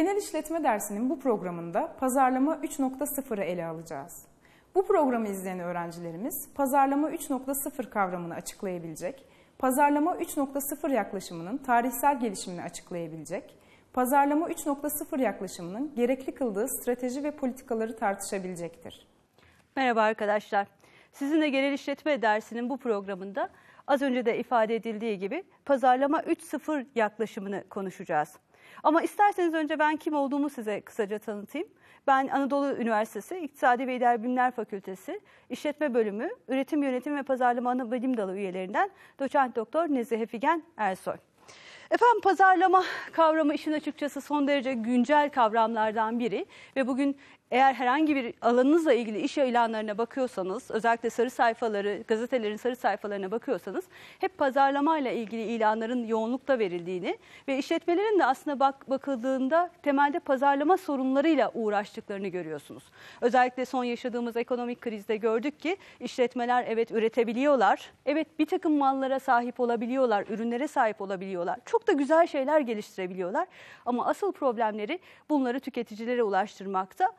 Genel işletme dersinin bu programında pazarlama 3.0'ı ele alacağız. Bu programı izleyen öğrencilerimiz pazarlama 3.0 kavramını açıklayabilecek, pazarlama 3.0 yaklaşımının tarihsel gelişimini açıklayabilecek, pazarlama 3.0 yaklaşımının gerekli kıldığı strateji ve politikaları tartışabilecektir. Merhaba arkadaşlar. Sizinle genel işletme dersinin bu programında az önce de ifade edildiği gibi pazarlama 3.0 yaklaşımını konuşacağız. Ama isterseniz önce ben kim olduğumu size kısaca tanıtayım. Ben Anadolu Üniversitesi İktisadi ve İdari Bilimler Fakültesi İşletme Bölümü Üretim Yönetim ve Pazarlama Ana Bilim Dalı üyelerinden doçent doktor Nezihe Figen Ersoy. Efendim pazarlama kavramı işin açıkçası son derece güncel kavramlardan biri ve bugün eğer herhangi bir alanınızla ilgili iş ilanlarına bakıyorsanız, özellikle sarı sayfaları, gazetelerin sarı sayfalarına bakıyorsanız hep pazarlamayla ilgili ilanların yoğunlukta verildiğini ve işletmelerin de aslında bak, bakıldığında temelde pazarlama sorunlarıyla uğraştıklarını görüyorsunuz. Özellikle son yaşadığımız ekonomik krizde gördük ki işletmeler evet üretebiliyorlar, evet bir takım mallara sahip olabiliyorlar, ürünlere sahip olabiliyorlar, çok da güzel şeyler geliştirebiliyorlar ama asıl problemleri bunları tüketicilere ulaştırmakta.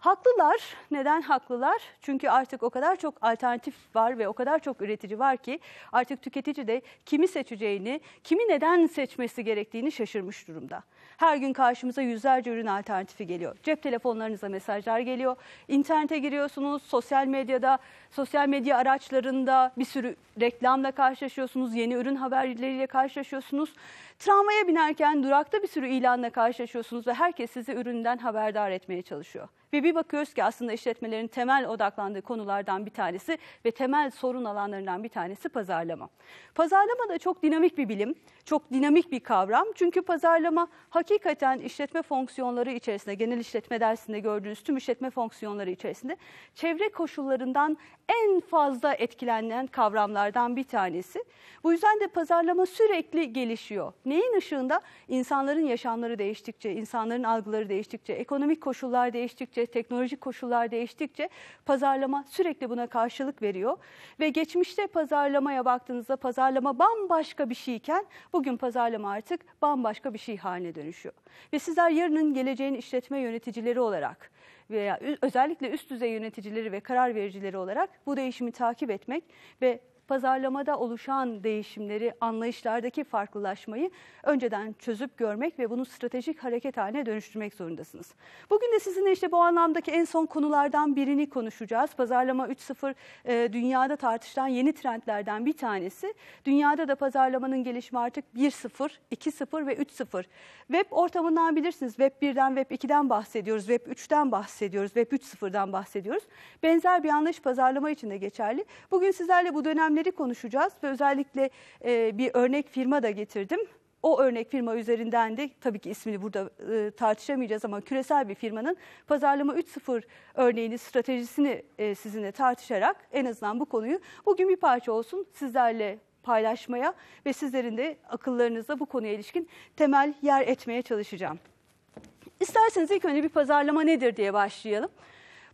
Haklılar. Neden haklılar? Çünkü artık o kadar çok alternatif var ve o kadar çok üretici var ki artık tüketici de kimi seçeceğini, kimi neden seçmesi gerektiğini şaşırmış durumda. Her gün karşımıza yüzlerce ürün alternatifi geliyor. Cep telefonlarınıza mesajlar geliyor. İnternete giriyorsunuz, sosyal medyada, sosyal medya araçlarında bir sürü reklamla karşılaşıyorsunuz, yeni ürün haberleriyle karşılaşıyorsunuz. Tramvaya binerken durakta bir sürü ilanla karşılaşıyorsunuz ve herkes sizi üründen haberdar etmeye çalışıyor. Ve bir bakıyoruz ki aslında işletmelerin temel odaklandığı konulardan bir tanesi ve temel sorun alanlarından bir tanesi pazarlama. Pazarlama da çok dinamik bir bilim, çok dinamik bir kavram. Çünkü pazarlama hakikaten işletme fonksiyonları içerisinde, genel işletme dersinde gördüğünüz tüm işletme fonksiyonları içerisinde çevre koşullarından en fazla etkilenen kavramlardan bir tanesi. Bu yüzden de pazarlama sürekli gelişiyor. Neyin ışığında? İnsanların yaşamları değiştikçe, insanların algıları değiştikçe, ekonomik koşullar değiştikçe, teknolojik koşullar değiştikçe pazarlama sürekli buna karşılık veriyor. Ve geçmişte pazarlamaya baktığınızda pazarlama bambaşka bir şeyken bugün pazarlama artık bambaşka bir şey haline dönüşüyor. Ve sizler yarının geleceğin işletme yöneticileri olarak veya özellikle üst düzey yöneticileri ve karar vericileri olarak bu değişimi takip etmek ve pazarlamada oluşan değişimleri, anlayışlardaki farklılaşmayı önceden çözüp görmek ve bunu stratejik hareket haline dönüştürmek zorundasınız. Bugün de sizinle işte bu anlamdaki en son konulardan birini konuşacağız. Pazarlama 3.0 e, dünyada tartışılan yeni trendlerden bir tanesi. Dünyada da pazarlamanın gelişimi artık 1.0, 2.0 ve 3.0. Web ortamından bilirsiniz. Web 1'den, Web 2'den bahsediyoruz. Web 3'ten bahsediyoruz. Web 3.0'dan bahsediyoruz. Benzer bir anlayış pazarlama için de geçerli. Bugün sizlerle bu dönemleri ürünleri konuşacağız ve özellikle e, bir örnek firma da getirdim. O örnek firma üzerinden de tabii ki ismini burada e, tartışamayacağız ama küresel bir firmanın pazarlama 3.0 örneğini, stratejisini e, sizinle tartışarak en azından bu konuyu bugün bir parça olsun sizlerle paylaşmaya ve sizlerin de akıllarınızda bu konuya ilişkin temel yer etmeye çalışacağım. İsterseniz ilk önce bir pazarlama nedir diye başlayalım.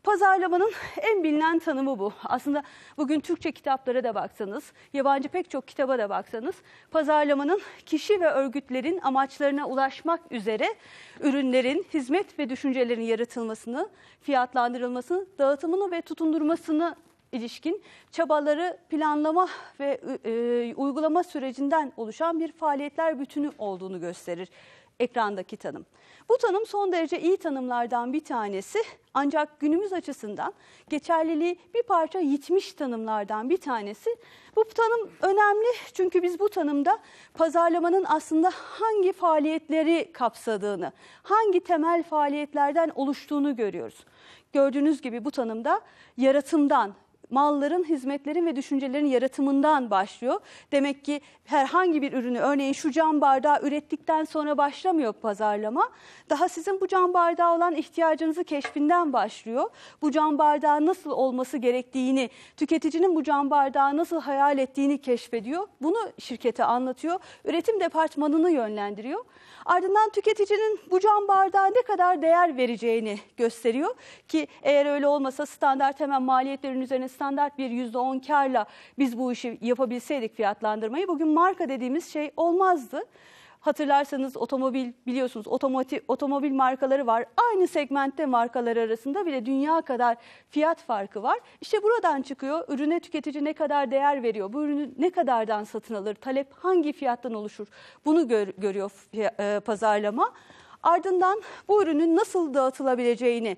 Pazarlamanın en bilinen tanımı bu. Aslında bugün Türkçe kitaplara da baksanız, yabancı pek çok kitaba da baksanız pazarlamanın kişi ve örgütlerin amaçlarına ulaşmak üzere ürünlerin, hizmet ve düşüncelerin yaratılmasını, fiyatlandırılmasını, dağıtımını ve tutundurmasını ilişkin çabaları planlama ve e, uygulama sürecinden oluşan bir faaliyetler bütünü olduğunu gösterir ekrandaki tanım. Bu tanım son derece iyi tanımlardan bir tanesi ancak günümüz açısından geçerliliği bir parça yitmiş tanımlardan bir tanesi. Bu tanım önemli çünkü biz bu tanımda pazarlamanın aslında hangi faaliyetleri kapsadığını, hangi temel faaliyetlerden oluştuğunu görüyoruz. Gördüğünüz gibi bu tanımda yaratımdan, malların, hizmetlerin ve düşüncelerin yaratımından başlıyor. Demek ki herhangi bir ürünü örneğin şu cam bardağı ürettikten sonra başlamıyor pazarlama. Daha sizin bu cam bardağı olan ihtiyacınızı keşfinden başlıyor. Bu cam bardağı nasıl olması gerektiğini, tüketicinin bu cam bardağı nasıl hayal ettiğini keşfediyor. Bunu şirkete anlatıyor. Üretim departmanını yönlendiriyor. Ardından tüketicinin bu cam bardağa ne kadar değer vereceğini gösteriyor ki eğer öyle olmasa standart hemen maliyetlerin üzerine standart bir %10 karla biz bu işi yapabilseydik fiyatlandırmayı bugün marka dediğimiz şey olmazdı. Hatırlarsanız otomobil biliyorsunuz otomotiv, otomobil markaları var. Aynı segmentte markalar arasında bile dünya kadar fiyat farkı var. İşte buradan çıkıyor ürüne tüketici ne kadar değer veriyor? Bu ürünü ne kadardan satın alır? Talep hangi fiyattan oluşur? Bunu gör, görüyor e, pazarlama. Ardından bu ürünün nasıl dağıtılabileceğini,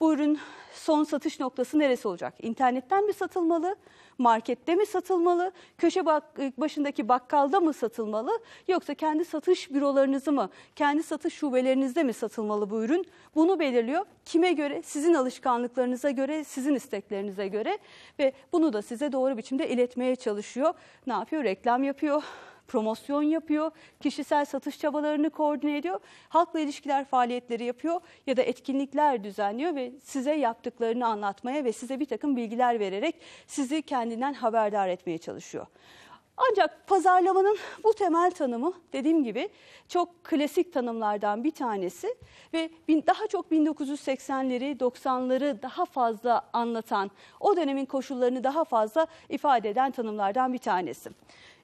bu ürün son satış noktası neresi olacak? İnternetten mi satılmalı? Markette mi satılmalı? Köşe bak başındaki bakkalda mı satılmalı? Yoksa kendi satış bürolarınızı mı, kendi satış şubelerinizde mi satılmalı bu ürün? Bunu belirliyor. Kime göre? Sizin alışkanlıklarınıza göre, sizin isteklerinize göre ve bunu da size doğru biçimde iletmeye çalışıyor. Ne yapıyor? Reklam yapıyor promosyon yapıyor, kişisel satış çabalarını koordine ediyor, halkla ilişkiler faaliyetleri yapıyor ya da etkinlikler düzenliyor ve size yaptıklarını anlatmaya ve size bir takım bilgiler vererek sizi kendinden haberdar etmeye çalışıyor. Ancak pazarlamanın bu temel tanımı dediğim gibi çok klasik tanımlardan bir tanesi ve daha çok 1980'leri 90'ları daha fazla anlatan o dönemin koşullarını daha fazla ifade eden tanımlardan bir tanesi.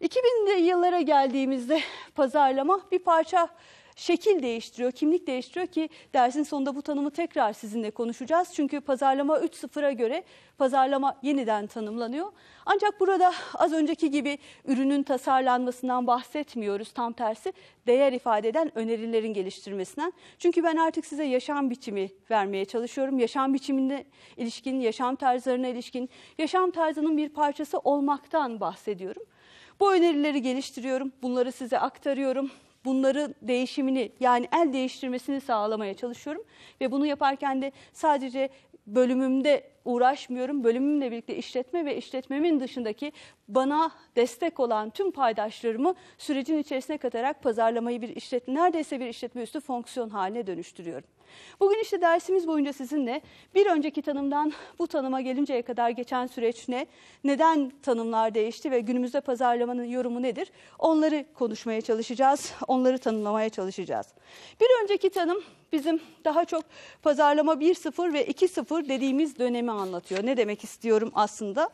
2000'li yıllara geldiğimizde pazarlama bir parça şekil değiştiriyor, kimlik değiştiriyor ki dersin sonunda bu tanımı tekrar sizinle konuşacağız. Çünkü pazarlama 3.0'a göre pazarlama yeniden tanımlanıyor. Ancak burada az önceki gibi ürünün tasarlanmasından bahsetmiyoruz. Tam tersi değer ifade eden önerilerin geliştirmesinden. Çünkü ben artık size yaşam biçimi vermeye çalışıyorum. Yaşam biçimine ilişkin, yaşam tarzlarına ilişkin, yaşam tarzının bir parçası olmaktan bahsediyorum. Bu önerileri geliştiriyorum, bunları size aktarıyorum. Bunları değişimini yani el değiştirmesini sağlamaya çalışıyorum. Ve bunu yaparken de sadece bölümümde uğraşmıyorum. Bölümümle birlikte işletme ve işletmemin dışındaki bana destek olan tüm paydaşlarımı sürecin içerisine katarak pazarlamayı bir işletme, neredeyse bir işletme üstü fonksiyon haline dönüştürüyorum. Bugün işte dersimiz boyunca sizinle bir önceki tanımdan bu tanıma gelinceye kadar geçen süreç ne, neden tanımlar değişti ve günümüzde pazarlamanın yorumu nedir? Onları konuşmaya çalışacağız, onları tanımlamaya çalışacağız. Bir önceki tanım bizim daha çok pazarlama 1.0 ve 2.0 dediğimiz dönemi anlatıyor. Ne demek istiyorum aslında?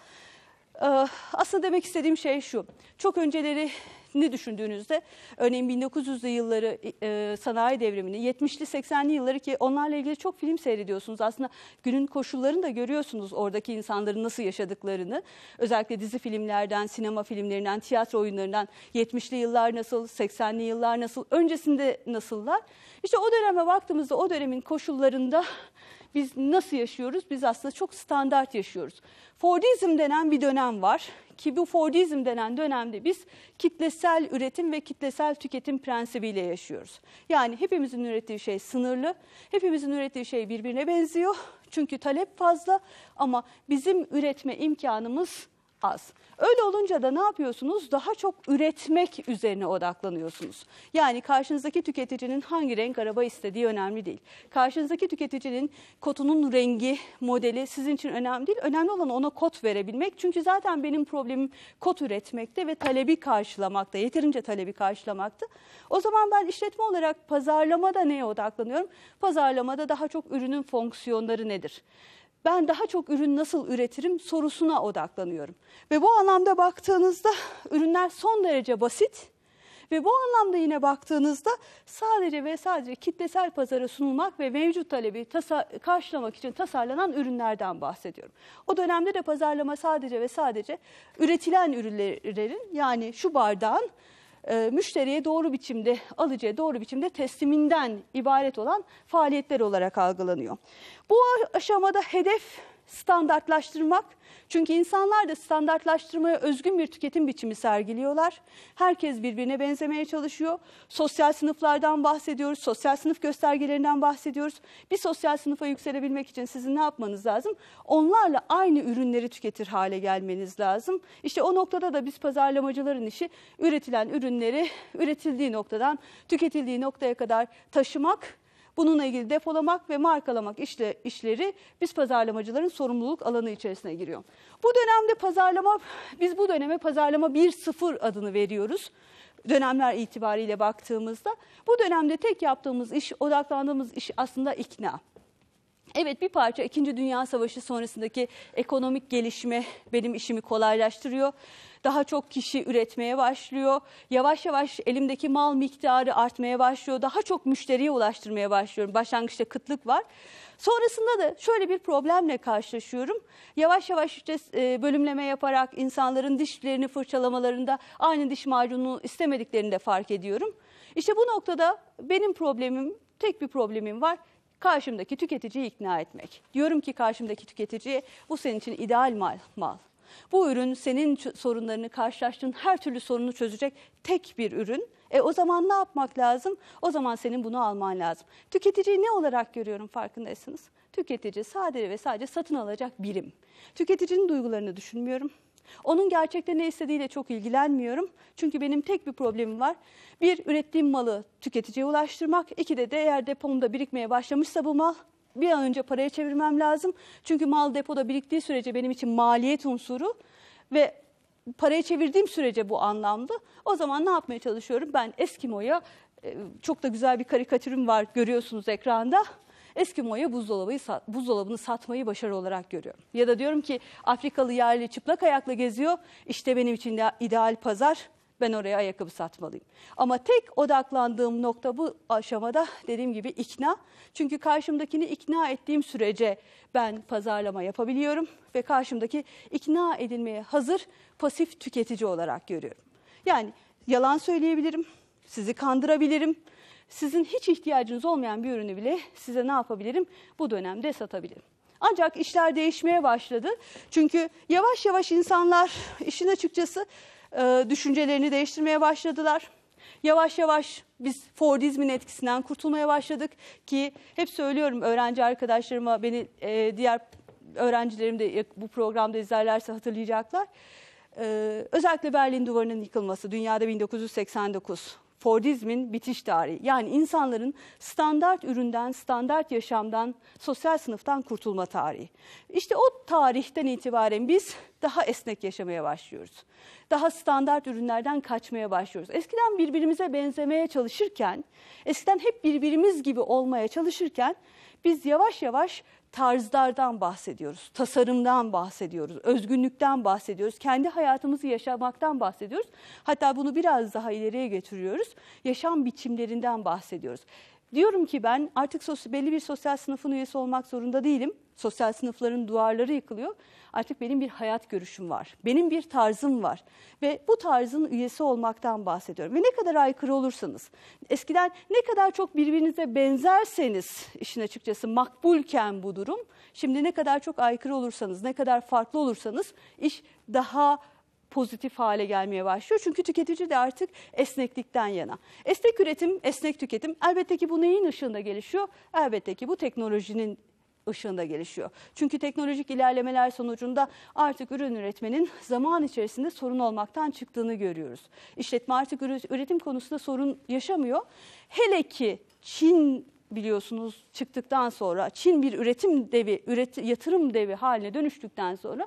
Ee, aslında demek istediğim şey şu. Çok önceleri ne düşündüğünüzde örneğin 1900'lü yılları e, sanayi devrimini, 70'li 80'li yılları ki onlarla ilgili çok film seyrediyorsunuz. Aslında günün koşullarını da görüyorsunuz oradaki insanların nasıl yaşadıklarını. Özellikle dizi filmlerden, sinema filmlerinden, tiyatro oyunlarından 70'li yıllar nasıl, 80'li yıllar nasıl, öncesinde nasıllar. İşte o döneme baktığımızda o dönemin koşullarında biz nasıl yaşıyoruz? Biz aslında çok standart yaşıyoruz. Fordizm denen bir dönem var ki bu Fordizm denen dönemde biz kitlesel üretim ve kitlesel tüketim prensibiyle yaşıyoruz. Yani hepimizin ürettiği şey sınırlı, hepimizin ürettiği şey birbirine benziyor. Çünkü talep fazla ama bizim üretme imkanımız az. Öyle olunca da ne yapıyorsunuz? Daha çok üretmek üzerine odaklanıyorsunuz. Yani karşınızdaki tüketicinin hangi renk araba istediği önemli değil. Karşınızdaki tüketicinin kotunun rengi, modeli sizin için önemli değil. Önemli olan ona kot verebilmek. Çünkü zaten benim problemim kot üretmekte ve talebi karşılamakta, yeterince talebi karşılamakta. O zaman ben işletme olarak pazarlamada neye odaklanıyorum? Pazarlamada daha çok ürünün fonksiyonları nedir? Ben daha çok ürün nasıl üretirim sorusuna odaklanıyorum. Ve bu anlamda baktığınızda ürünler son derece basit ve bu anlamda yine baktığınızda sadece ve sadece kitlesel pazara sunulmak ve mevcut talebi karşılamak için tasarlanan ürünlerden bahsediyorum. O dönemde de pazarlama sadece ve sadece üretilen ürünlerin yani şu bardağın e, müşteriye doğru biçimde, alıcıya doğru biçimde tesliminden ibaret olan faaliyetler olarak algılanıyor. Bu aşamada hedef standartlaştırmak. Çünkü insanlar da standartlaştırmaya özgün bir tüketim biçimi sergiliyorlar. Herkes birbirine benzemeye çalışıyor. Sosyal sınıflardan bahsediyoruz, sosyal sınıf göstergelerinden bahsediyoruz. Bir sosyal sınıfa yükselebilmek için sizin ne yapmanız lazım? Onlarla aynı ürünleri tüketir hale gelmeniz lazım. İşte o noktada da biz pazarlamacıların işi üretilen ürünleri üretildiği noktadan tüketildiği noktaya kadar taşımak Bununla ilgili depolamak ve markalamak işle, işleri biz pazarlamacıların sorumluluk alanı içerisine giriyor. Bu dönemde pazarlama, biz bu döneme pazarlama 1.0 adını veriyoruz dönemler itibariyle baktığımızda. Bu dönemde tek yaptığımız iş, odaklandığımız iş aslında ikna. Evet bir parça 2. Dünya Savaşı sonrasındaki ekonomik gelişme benim işimi kolaylaştırıyor. Daha çok kişi üretmeye başlıyor. Yavaş yavaş elimdeki mal miktarı artmaya başlıyor. Daha çok müşteriye ulaştırmaya başlıyorum. Başlangıçta kıtlık var. Sonrasında da şöyle bir problemle karşılaşıyorum. Yavaş yavaş işte e, bölümleme yaparak insanların dişlerini fırçalamalarında aynı diş macununu istemediklerini de fark ediyorum. İşte bu noktada benim problemim, tek bir problemim var karşımdaki tüketiciyi ikna etmek. Diyorum ki karşımdaki tüketiciye bu senin için ideal mal. mal. Bu ürün senin sorunlarını karşılaştığın her türlü sorunu çözecek tek bir ürün. E o zaman ne yapmak lazım? O zaman senin bunu alman lazım. Tüketiciyi ne olarak görüyorum farkındaysanız? Tüketici sadece ve sadece satın alacak birim. Tüketicinin duygularını düşünmüyorum. Onun gerçekten ne istediğiyle çok ilgilenmiyorum. Çünkü benim tek bir problemim var. Bir, ürettiğim malı tüketiciye ulaştırmak. İki de, de eğer depomda birikmeye başlamışsa bu mal bir an önce paraya çevirmem lazım. Çünkü mal depoda biriktiği sürece benim için maliyet unsuru ve paraya çevirdiğim sürece bu anlamda. O zaman ne yapmaya çalışıyorum? Ben Eskimo'ya e, çok da güzel bir karikatürüm var görüyorsunuz ekranda. Eskimo'ya buzdolabı, buzdolabını satmayı başarı olarak görüyorum. Ya da diyorum ki Afrikalı yerli çıplak ayakla geziyor. İşte benim için de ideal pazar. Ben oraya ayakkabı satmalıyım. Ama tek odaklandığım nokta bu aşamada dediğim gibi ikna. Çünkü karşımdakini ikna ettiğim sürece ben pazarlama yapabiliyorum ve karşımdaki ikna edilmeye hazır pasif tüketici olarak görüyorum. Yani yalan söyleyebilirim, sizi kandırabilirim, sizin hiç ihtiyacınız olmayan bir ürünü bile size ne yapabilirim? Bu dönemde satabilirim. Ancak işler değişmeye başladı. Çünkü yavaş yavaş insanlar işin açıkçası e, düşüncelerini değiştirmeye başladılar. Yavaş yavaş biz Fordizmin etkisinden kurtulmaya başladık ki hep söylüyorum öğrenci arkadaşlarıma beni e, diğer öğrencilerim de bu programda izlerlerse hatırlayacaklar. Ee, özellikle Berlin Duvarı'nın yıkılması dünyada 1989 Fordizmin bitiş tarihi. Yani insanların standart üründen, standart yaşamdan, sosyal sınıftan kurtulma tarihi. İşte o tarihten itibaren biz daha esnek yaşamaya başlıyoruz. Daha standart ürünlerden kaçmaya başlıyoruz. Eskiden birbirimize benzemeye çalışırken, eskiden hep birbirimiz gibi olmaya çalışırken biz yavaş yavaş tarzlardan bahsediyoruz, tasarımdan bahsediyoruz, özgünlükten bahsediyoruz, kendi hayatımızı yaşamaktan bahsediyoruz. Hatta bunu biraz daha ileriye getiriyoruz, yaşam biçimlerinden bahsediyoruz. Diyorum ki ben artık belli bir sosyal sınıfın üyesi olmak zorunda değilim. Sosyal sınıfların duvarları yıkılıyor. Artık benim bir hayat görüşüm var. Benim bir tarzım var. Ve bu tarzın üyesi olmaktan bahsediyorum. Ve ne kadar aykırı olursanız, eskiden ne kadar çok birbirinize benzerseniz işin açıkçası makbulken bu durum, şimdi ne kadar çok aykırı olursanız, ne kadar farklı olursanız iş daha pozitif hale gelmeye başlıyor. Çünkü tüketici de artık esneklikten yana. Esnek üretim, esnek tüketim elbette ki bu neyin ışığında gelişiyor? Elbette ki bu teknolojinin ışığında gelişiyor. Çünkü teknolojik ilerlemeler sonucunda artık ürün üretmenin zaman içerisinde sorun olmaktan çıktığını görüyoruz. İşletme artık üretim konusunda sorun yaşamıyor. Hele ki Çin biliyorsunuz çıktıktan sonra Çin bir üretim devi, üret, yatırım devi haline dönüştükten sonra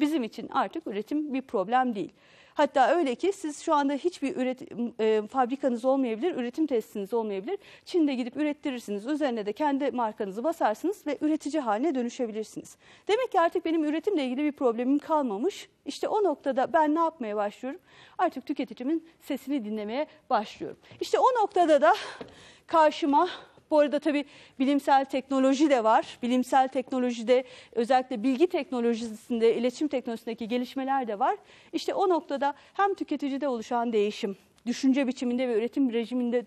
bizim için artık üretim bir problem değil. Hatta öyle ki siz şu anda hiçbir üretim, e, fabrikanız olmayabilir, üretim tesisiniz olmayabilir. Çin'de gidip ürettirirsiniz. Üzerine de kendi markanızı basarsınız ve üretici haline dönüşebilirsiniz. Demek ki artık benim üretimle ilgili bir problemim kalmamış. İşte o noktada ben ne yapmaya başlıyorum? Artık tüketicimin sesini dinlemeye başlıyorum. İşte o noktada da karşıma bu arada tabii bilimsel teknoloji de var. Bilimsel teknolojide özellikle bilgi teknolojisinde, iletişim teknolojisindeki gelişmeler de var. İşte o noktada hem tüketicide oluşan değişim, düşünce biçiminde ve üretim rejiminde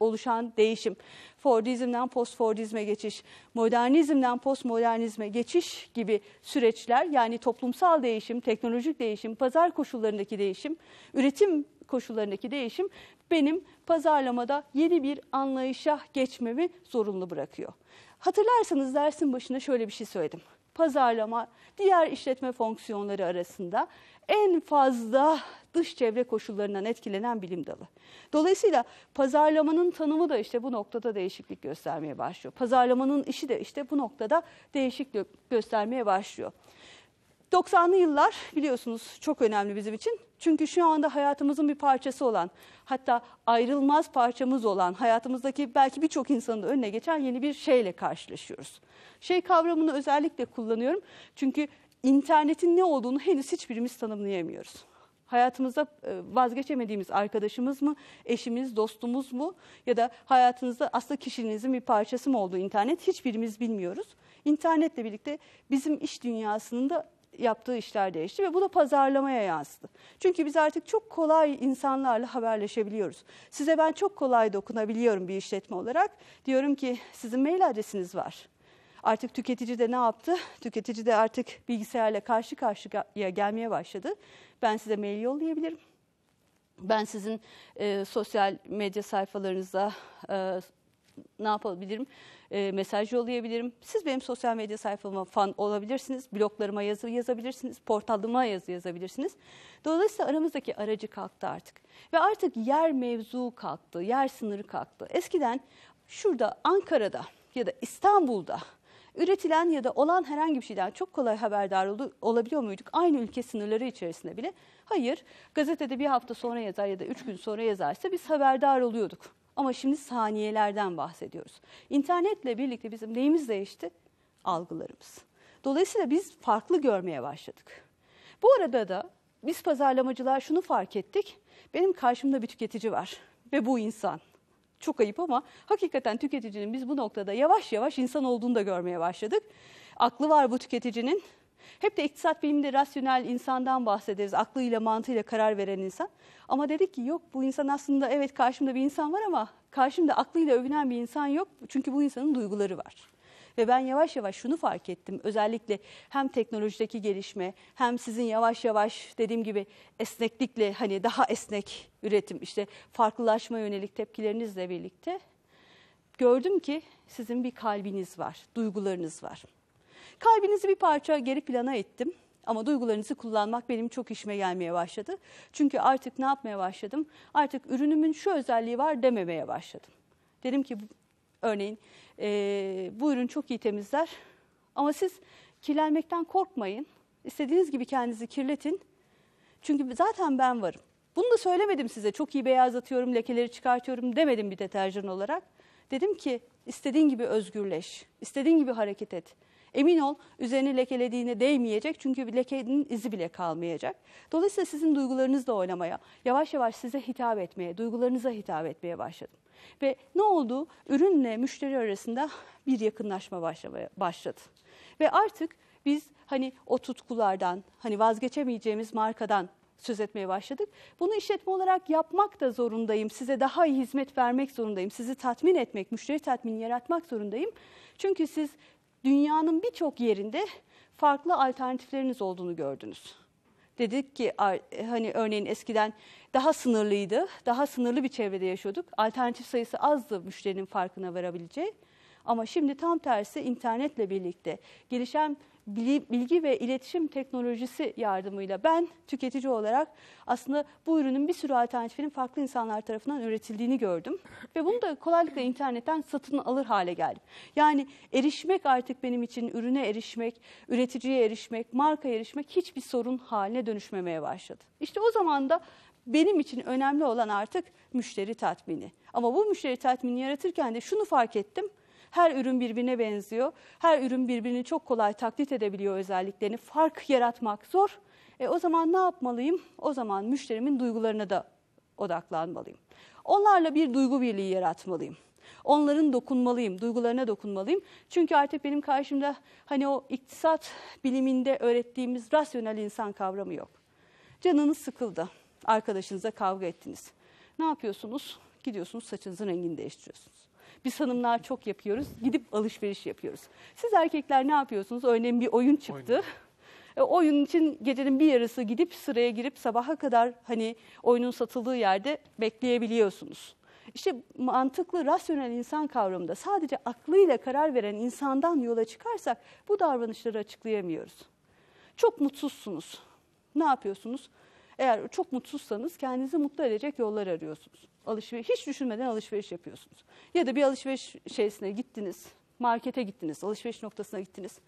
oluşan değişim, Fordizmden postfordizme geçiş, modernizmden postmodernizme geçiş gibi süreçler yani toplumsal değişim, teknolojik değişim, pazar koşullarındaki değişim, üretim koşullarındaki değişim benim pazarlamada yeni bir anlayışa geçmemi zorunlu bırakıyor. Hatırlarsanız dersin başında şöyle bir şey söyledim. Pazarlama diğer işletme fonksiyonları arasında en fazla dış çevre koşullarından etkilenen bilim dalı. Dolayısıyla pazarlamanın tanımı da işte bu noktada değişiklik göstermeye başlıyor. Pazarlamanın işi de işte bu noktada değişiklik göstermeye başlıyor. 90'lı yıllar biliyorsunuz çok önemli bizim için. Çünkü şu anda hayatımızın bir parçası olan, hatta ayrılmaz parçamız olan, hayatımızdaki belki birçok insanın önüne geçen yeni bir şeyle karşılaşıyoruz. Şey kavramını özellikle kullanıyorum. Çünkü internetin ne olduğunu henüz hiçbirimiz tanımlayamıyoruz. Hayatımızda e, vazgeçemediğimiz arkadaşımız mı, eşimiz, dostumuz mu ya da hayatınızda aslında kişiliğinizin bir parçası mı olduğu internet hiçbirimiz bilmiyoruz. İnternetle birlikte bizim iş dünyasının da yaptığı işler değişti ve bu da pazarlamaya yansıdı. Çünkü biz artık çok kolay insanlarla haberleşebiliyoruz. Size ben çok kolay dokunabiliyorum bir işletme olarak. Diyorum ki sizin mail adresiniz var. Artık tüketici de ne yaptı? Tüketici de artık bilgisayarla karşı karşıya gelmeye başladı. Ben size mail yollayabilirim. Ben sizin e, sosyal medya sayfalarınıza e, ne yapabilirim? E, mesaj yollayabilirim. Siz benim sosyal medya sayfama fan olabilirsiniz. Bloglarıma yazı yazabilirsiniz. Portalıma yazı yazabilirsiniz. Dolayısıyla aramızdaki aracı kalktı artık. Ve artık yer mevzu kalktı. Yer sınırı kalktı. Eskiden şurada Ankara'da ya da İstanbul'da üretilen ya da olan herhangi bir şeyden çok kolay haberdar ol olabiliyor muyduk? Aynı ülke sınırları içerisinde bile. Hayır, gazetede bir hafta sonra yazar ya da üç gün sonra yazarsa biz haberdar oluyorduk. Ama şimdi saniyelerden bahsediyoruz. İnternetle birlikte bizim neyimiz değişti? Algılarımız. Dolayısıyla biz farklı görmeye başladık. Bu arada da biz pazarlamacılar şunu fark ettik. Benim karşımda bir tüketici var ve bu insan. Çok ayıp ama hakikaten tüketicinin biz bu noktada yavaş yavaş insan olduğunu da görmeye başladık. Aklı var bu tüketicinin. Hep de iktisat biliminde rasyonel insandan bahsederiz. Aklıyla mantığıyla karar veren insan. Ama dedik ki yok bu insan aslında evet karşımda bir insan var ama karşımda aklıyla övünen bir insan yok. Çünkü bu insanın duyguları var. Ve ben yavaş yavaş şunu fark ettim. Özellikle hem teknolojideki gelişme hem sizin yavaş yavaş dediğim gibi esneklikle hani daha esnek üretim işte farklılaşma yönelik tepkilerinizle birlikte gördüm ki sizin bir kalbiniz var, duygularınız var. Kalbinizi bir parça geri plana ettim. Ama duygularınızı kullanmak benim çok işime gelmeye başladı. Çünkü artık ne yapmaya başladım? Artık ürünümün şu özelliği var dememeye başladım. Dedim ki örneğin e, bu ürün çok iyi temizler ama siz kirlenmekten korkmayın. İstediğiniz gibi kendinizi kirletin. Çünkü zaten ben varım. Bunu da söylemedim size. Çok iyi beyazlatıyorum, lekeleri çıkartıyorum demedim bir deterjan olarak. Dedim ki istediğin gibi özgürleş, istediğin gibi hareket et. Emin ol üzerine lekelediğine değmeyecek çünkü lekenin izi bile kalmayacak. Dolayısıyla sizin duygularınızla oynamaya, yavaş yavaş size hitap etmeye, duygularınıza hitap etmeye başladım. Ve ne oldu? Ürünle müşteri arasında bir yakınlaşma başlamaya başladı. Ve artık biz hani o tutkulardan, hani vazgeçemeyeceğimiz markadan söz etmeye başladık. Bunu işletme olarak yapmak da zorundayım. Size daha iyi hizmet vermek zorundayım. Sizi tatmin etmek, müşteri tatmini yaratmak zorundayım. Çünkü siz dünyanın birçok yerinde farklı alternatifleriniz olduğunu gördünüz. Dedik ki hani örneğin eskiden daha sınırlıydı, daha sınırlı bir çevrede yaşıyorduk. Alternatif sayısı azdı müşterinin farkına varabileceği. Ama şimdi tam tersi internetle birlikte gelişen bilgi ve iletişim teknolojisi yardımıyla ben tüketici olarak aslında bu ürünün bir sürü alternatifinin farklı insanlar tarafından üretildiğini gördüm. Ve bunu da kolaylıkla internetten satın alır hale geldim. Yani erişmek artık benim için ürüne erişmek, üreticiye erişmek, marka erişmek hiçbir sorun haline dönüşmemeye başladı. İşte o zaman da benim için önemli olan artık müşteri tatmini. Ama bu müşteri tatmini yaratırken de şunu fark ettim. Her ürün birbirine benziyor. Her ürün birbirini çok kolay taklit edebiliyor özelliklerini. Fark yaratmak zor. E, o zaman ne yapmalıyım? O zaman müşterimin duygularına da odaklanmalıyım. Onlarla bir duygu birliği yaratmalıyım. Onların dokunmalıyım, duygularına dokunmalıyım. Çünkü artık benim karşımda hani o iktisat biliminde öğrettiğimiz rasyonel insan kavramı yok. Canınız sıkıldı, arkadaşınıza kavga ettiniz. Ne yapıyorsunuz? Gidiyorsunuz saçınızın rengini değiştiriyorsunuz. Biz hanımlar çok yapıyoruz. Gidip alışveriş yapıyoruz. Siz erkekler ne yapıyorsunuz? Örneğin bir oyun çıktı. Oyun. E, oyun için gecenin bir yarısı gidip sıraya girip sabaha kadar hani oyunun satıldığı yerde bekleyebiliyorsunuz. İşte mantıklı, rasyonel insan kavramında sadece aklıyla karar veren insandan yola çıkarsak bu davranışları açıklayamıyoruz. Çok mutsuzsunuz. Ne yapıyorsunuz? Eğer çok mutsuzsanız kendinizi mutlu edecek yollar arıyorsunuz. Alışveriş hiç düşünmeden alışveriş yapıyorsunuz. Ya da bir alışveriş şeysine gittiniz, markete gittiniz, alışveriş noktasına gittiniz.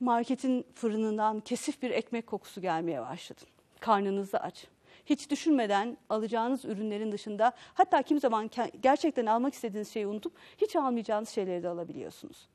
marketin fırınından kesif bir ekmek kokusu gelmeye başladı. Karnınız da aç. Hiç düşünmeden alacağınız ürünlerin dışında hatta kim zaman gerçekten almak istediğiniz şeyi unutup hiç almayacağınız şeyleri de alabiliyorsunuz.